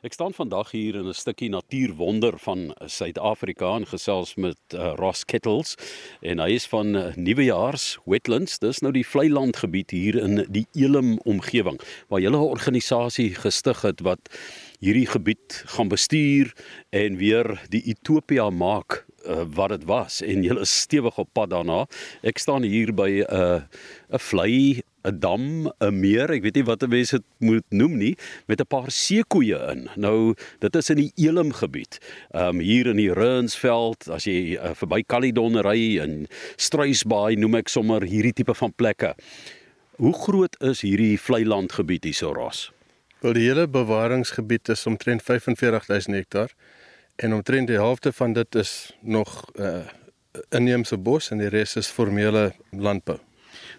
Ek staan vandag hier in 'n stukkie natuurwonder van Suid-Afrika en gesels met uh, Ross Kettles en hy is van uh, Nuwejaars Wetlands. Dis nou die vlei land gebied hier in die Elim omgewing waar hulle 'n organisasie gestig het wat hierdie gebied gaan bestuur en weer die Utopia maak uh, wat dit was en julle is stewig op pad daarna. Ek staan hier by 'n uh, 'n vlei 'n dam, 'n meer, ek weet nie wat mense dit moet noem nie, met 'n paar seekoeie in. Nou, dit is in die Elim gebied. Ehm um, hier in die Runsveld, as jy uh, verby Caledon ry en Struisbaai noem ek sommer hierdie tipe van plekke. Hoe groot is hierdie vlei land gebied hierso ras? Wel die hele bewaringsgebied is omtrent 45000 hektaar en omtrent die helfte van dit is nog uh inheemse bos en die res is formele landbou.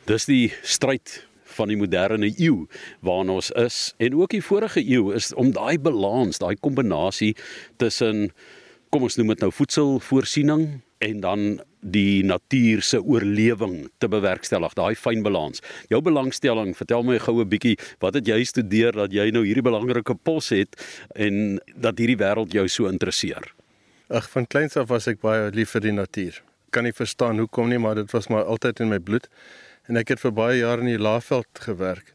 Dis die stryd van die moderne eeu waarin ons is en ook die vorige eeu is om daai balans, daai kombinasie tussen kom ons noem dit nou voedselvoorsiening en dan die natuur se oorlewing te bewerkstellig, daai fyn balans. Jou belangstelling, vertel my gou 'n bietjie, wat het jy studeer dat jy nou hierdie belangrike pos het en dat hierdie wêreld jou so interesseer? Ag, van kleins af was ek baie lief vir die natuur. Kan nie verstaan hoekom nie, maar dit was maar altyd in my bloed en ek het vir baie jare in die Laagveld gewerk.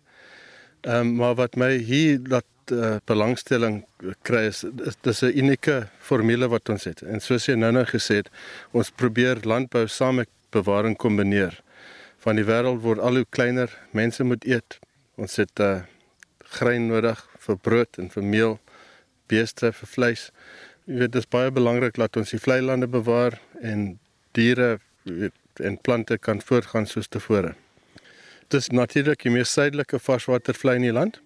Ehm um, maar wat my hier dat uh, belangstelling kry is dis 'n unieke formule wat ons het. En soos jy nou-nou gesê het, ons probeer landbou saam met bewaring kombineer. Van die wêreld word al hoe kleiner, mense moet eet. Ons het uh grein nodig vir brood en vir meel, beeste vir vleis. Jy weet dis baie belangrik dat ons die vlei lande bewaar en diere weet en plante kan voortgaan soos tevore. Dit is natuurlik die mees suidelike varswatervlei in die land.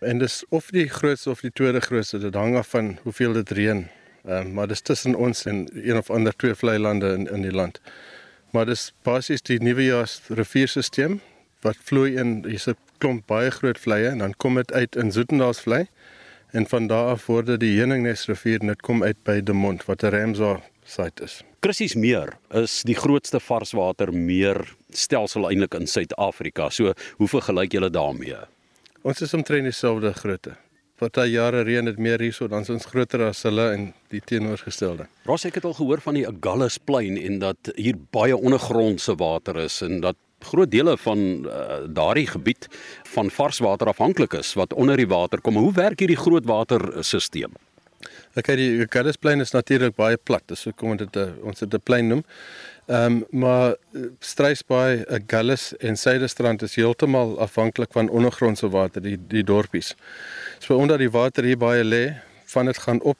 En dis of die grootste of die tweede grootste, dit hang af van hoeveel dit reën. Ehm uh, maar dis tussen ons en een of ander twee vlei lande in in die land. Maar dis basies die Nuwejaars rivierstelsel wat vloei in hier's 'n klomp baie groot vleie en dan kom dit uit in Zoetendaalsvlei en van daar af word dit die Heuningnes rivier en dit kom uit by De Mont wat 'n Ramsar site is. Krissies Meer is die grootste varswater meer stelsel eintlik in Suid-Afrika. So hoe vergelyk julle daarmee? Ons is omtrent dieselfde grootte. Daai jare reën het meer hierso dan ons groter as hulle en die teenoorgestelde. Ros ek het al gehoor van die Agulhas plein en dat hier baie ondergrondse water is en dat groot dele van uh, daardie gebied van varswater afhanklik is wat onder die water kom. Hoe werk hierdie grootwaterstelsel? Ek kyk die Gallesplein is natuurlik baie plat, dis hoekom dit 'n ons dit 'n plein noem. Ehm um, maar eh, Struisbaai, Gallus en Suiderstrand is heeltemal afhanklik van ondergrondse water, die die dorpies. So omdat die water hier baie lê, van dit gaan op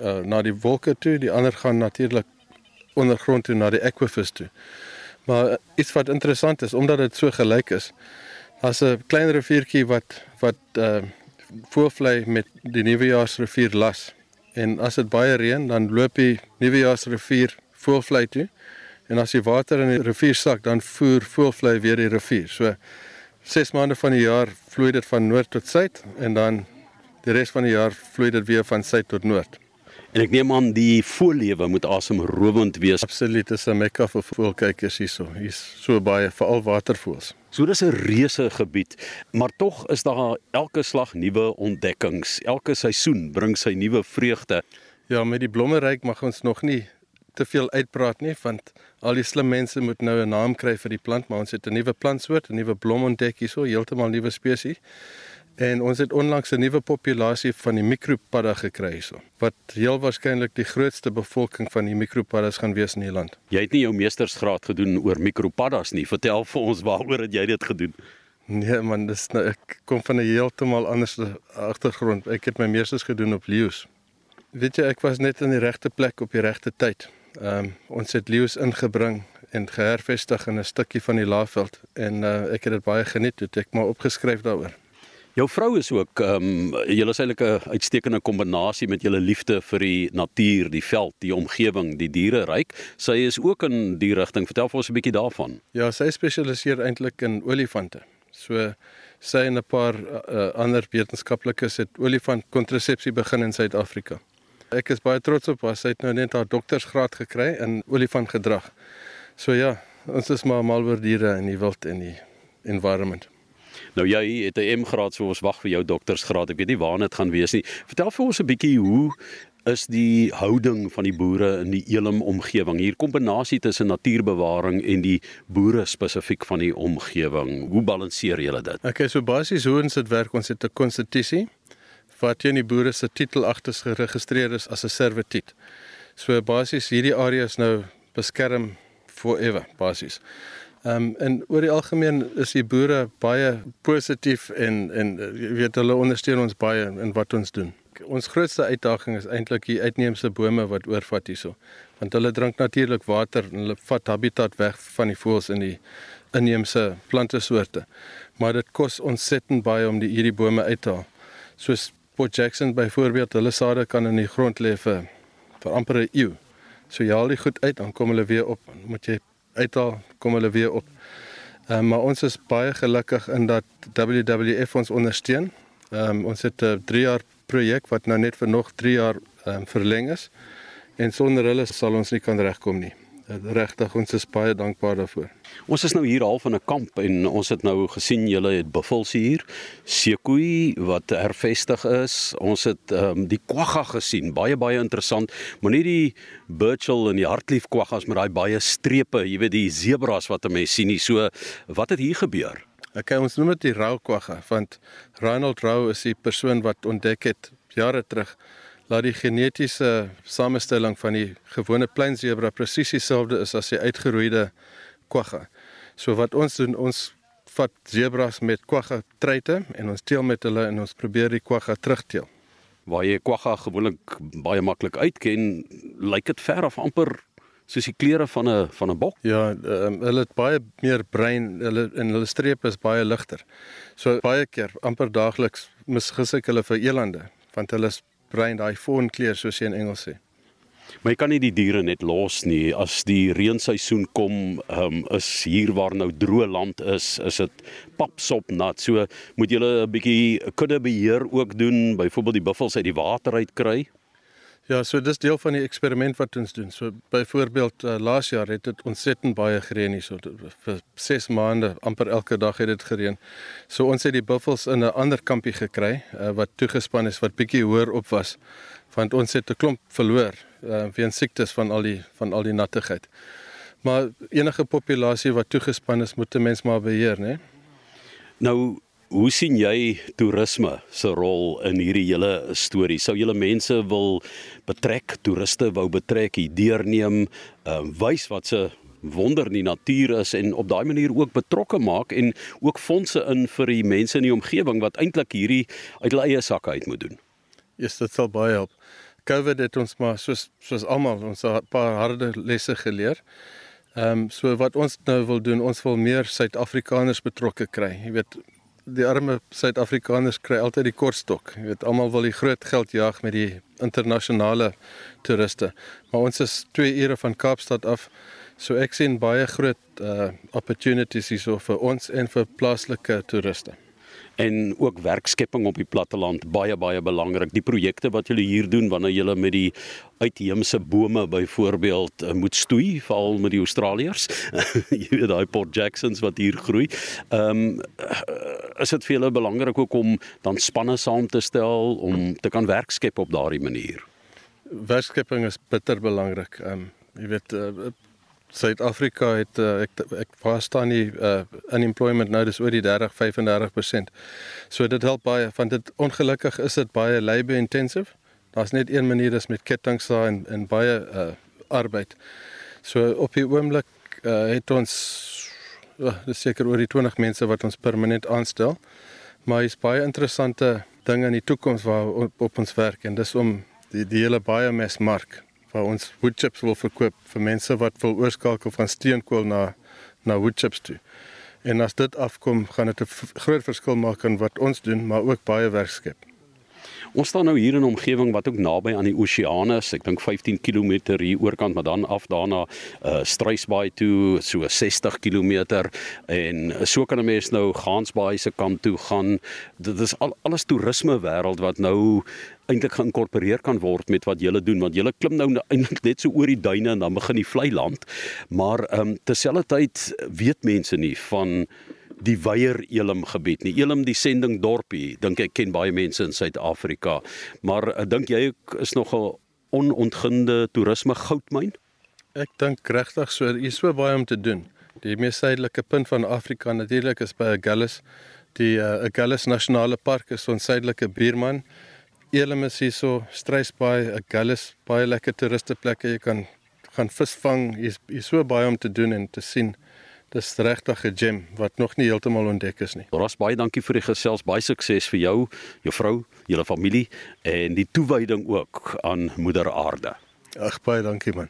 uh, na die wolke toe, die ander gaan natuurlik ondergrond toe na die aquifers toe. Maar iets wat interessant is, omdat dit so gelyk is, as 'n klein riviertjie wat wat uh, voorvlei met die Nuwejaarsrivier las. En as dit baie reën, dan loop die Nuwejaarsrivier voorvlei toe. En as die water in die rivier sak, dan voer voorvlei weer die rivier. So 6 maande van die jaar vloei dit van noord tot suid en dan die res van die jaar vloei dit weer van suid tot noord. En ek neem aan die voëllewe moet asemrowend wees. Absoluut, dit is 'n mekka vir voëlkykers hierso. Hier's so baie veral watervoëls. So dis 'n reuse gebied, maar tog is daar elke slag nuwe ontdekkings. Elke seisoen bring sy nuwe vreugde. Ja, met die blommeryk mag ons nog nie te veel uitpraat nie, want al die slim mense moet nou 'n naam kry vir die plant, maar ons het 'n nuwe plantsoort, 'n nuwe blom ontdek hierso, heeltemal nuwe spesies. En ons het onlangs 'n nuwe populasie van die mikropadda gekry hierso, wat heel waarskynlik die grootste bevolking van die mikropaddas gaan wees in die land. Jy het nie jou meestersgraad gedoen oor mikropaddas nie. Vertel vir ons waaroor het jy dit gedoen? Nee man, dis nou ek kom van 'n heeltemal ander agtergrond. Ek het my meesters gedoen op leeu's. Weet jy, ek was net in die regte plek op die regte tyd. Ehm um, ons het leeu's ingebring en gehervestig in 'n stukkie van die Laagveld en uh, ek het dit baie geniet. Het ek maar opgeskryf daaroor. Jou vrou is ook ehm um, julle is eintlik 'n uitstekende kombinasie met julle liefde vir die natuur, die veld, die omgewing, die diere ryk. Sy is ook in die rigting. Vertel vir ons 'n bietjie daarvan. Ja, sy spesialiseer eintlik in olifante. So sy en 'n paar uh, ander wetenskaplikes het olifant kontrasepsie begin in Suid-Afrika. Ek is baie trots op haar. Sy het nou net haar doktorsgraad gekry in olifantgedrag. So ja, ons is maar mal oor diere en die wild en die environment. Nou jy het 'n M-graad so ons wag vir jou doktorsgraad. Ek weet nie waar dit gaan wees nie. Vertel vir ons 'n bietjie hoe is die houding van die boere in die Elim omgewing. Hier kombinasie tussen natuurbewaring en die boere spesifiek van die omgewing. Hoe balanseer julle dit? Okay, so basies hoe ons dit werk, ons het 'n konstitusie wat teen die boere se titel agter geregistreer is as 'n servitut. So basies hierdie area is nou beskerm forever basies. Ehm um, en oor die algemeen is die boere baie positief en en jy weet hulle ondersteun ons baie in wat ons doen ons grootste uitdaging is eintlik die uitneemse bome wat oorvat hierso. Want hulle drink natuurlik water en hulle vat habitat weg van die voëls in die inheemse plantesoorte. Maar dit kos ontsettend baie om die hierdie bome uit te haal. Soos Port Jackson byvoorbeeld, hulle sade kan in die grond lê vir vir amper 'n eeu. So jy haal die goed uit, dan kom hulle weer op. Moet jy uithaal, kom hulle weer op. Ehm um, maar ons is baie gelukkig in dat WWF ons ondersteun. Ehm um, ons het 'n uh, 3 jaar projek wat nou net vir nog 3 jaar um, verleng is. En sonder hulle sal ons nie kan regkom nie. Regtig, ons is baie dankbaar daarvoor. Ons is nou hier half in 'n kamp en ons het nou gesien julle het buffels hier, sekoei wat hervestig is. Ons het um, die kwagga gesien, baie baie interessant, maar nie die birchal en die hartlief kwaggas met daai baie strepe, jy weet die zebras wat 'n mens sien nie. So wat het hier gebeur? Okay, ons noem dit die Raukwagga want Ronald Rau is die persoon wat ontdek het jare terug dat die genetiese samestelling van die gewone plain zebra presies dieselfde is as die uitgeroeide kwagga. So wat ons doen, ons vat zebras met kwagga treite en ons teel met hulle en ons probeer die kwagga terugteel. Waar jy kwagga gewoonlik baie maklik uitken, lyk dit ver af amper soos die kleure van 'n van 'n bok. Ja, um, hulle het baie meer brein, hulle en hulle strepe is baie ligter. So baie keer amper daagliks misgis ek hulle vir elande, want hulle is brein daai fawn kleur soos jy in Engels sê. Maar jy kan nie die diere net los nie. As die reenseisoen kom, um, is hier waar nou droë land is, is dit papsop nat. So moet jy 'n bietjie kudde beheer ook doen, byvoorbeeld die buffels uit die water uit kry. Ja, so dis deel van die eksperiment wat ons doen. So byvoorbeeld uh, laas jaar het dit ontsettend baie gereën hier so vir 6 maande, amper elke dag het dit gereën. So ons het die buffels in 'n ander kampie gekry uh, wat toegespan is wat bietjie hoër op was want ons het 'n klomp verloor uh, weens siektes van al die van al die nattigheid. Maar enige populasie wat toegespan is, moet 'n mens maar beheer, né? Nou Hoe sien jy toerisme se rol in hierdie hele storie? Sou julle mense wil betrek, toeriste wou betrek, hier deurneem, ehm uh, wys wat se wonder die natuur is en op daai manier ook betrokke maak en ook fondse in vir die mense in die omgewing wat eintlik hierdie uit hulle eie sakke uit moet doen. Yes, dit sal baie help. COVID het ons maar soos soos almal ons 'n paar harde lesse geleer. Ehm um, so wat ons nou wil doen, ons wil meer Suid-Afrikaners betrokke kry. Jy weet, die arme Suid-Afrikaners kry altyd die kortstok. Jy weet almal wil die groot geld jaag met die internasionale toeriste. Maar ons is 2 ure van Kaapstad af. So ek sien baie groot uh opportunities hier vir ons en vir plaaslike toeriste en ook werkskepping op die platteland baie baie belangrik. Die projekte wat julle hier doen wanneer julle met die uitheemse bome byvoorbeeld eh, moet stoei, veral met die Australiërs. Jy weet daai Port Jacksons wat hier groei. Ehm um, is dit vir julle belangrik ook om dan spanne saam te stel om te kan werkskep op daardie manier. Werkskepping is bitter belangrik. Ehm um, jy weet uh, Suid-Afrika het uh, ek ek waar staan die uh, unemployment nou dis oor die 30 35%. So dit help baie want dit ongelukkig is dit baie labor intensive. Daar's net een manier dis met kettinge en en baie uh, arbeid. So op die oomblik uh, het ons uh, dis seker oor die 20 mense wat ons permanent aanstel. Maar is baie interessante dinge in die toekoms waar op, op ons werk en dis om die die hele biomass mark waar ons woodchips wil verkoop vir mense wat wil oorskakel van steenkool na na woodchips toe. En as dit afkom, gaan dit 'n groot verskil maak in wat ons doen, maar ook baie werk skep. Ons staan nou hier in 'n omgewing wat ook naby aan die oseaan is. Ek dink 15 km hier oorkant, maar dan af daarna uh Struisbaai toe, so 60 km en so kan 'n mens nou Gansbaai se kant toe gaan. Dit is al alles toerisme wêreld wat nou eintlik geïnkorporeer kan word met wat julle doen want julle klim nou eintlik net so oor die duine en dan begin die vlei land maar ehm um, terselfdertyd weet mense nie van die Weier Elim gebied nie. Elim die sending dorpie, dink ek ken baie mense in Suid-Afrika. Maar uh, dink jy is nog 'n onontginde toerisme goudmyn? Ek dink regtig so, hier is so baie om te doen. Die mees suidelike punt van Afrika natuurlik is by Agulhas. Die uh, Agulhas Nasionale Park is ons suidelike buurman. Elim is hier so, Struisbaai, Agulhas, baie lekker toeristeplekke. Jy kan gaan visvang. Hier is, hier is so baie om te doen en te sien. Dis regtig 'n gem wat nog nie heeltemal ontdek is nie. Ras baie dankie vir die gesels, baie sukses vir jou, jou vrou, julle familie en die toewyding ook aan Moeder Aarde. Ag baie dankie man.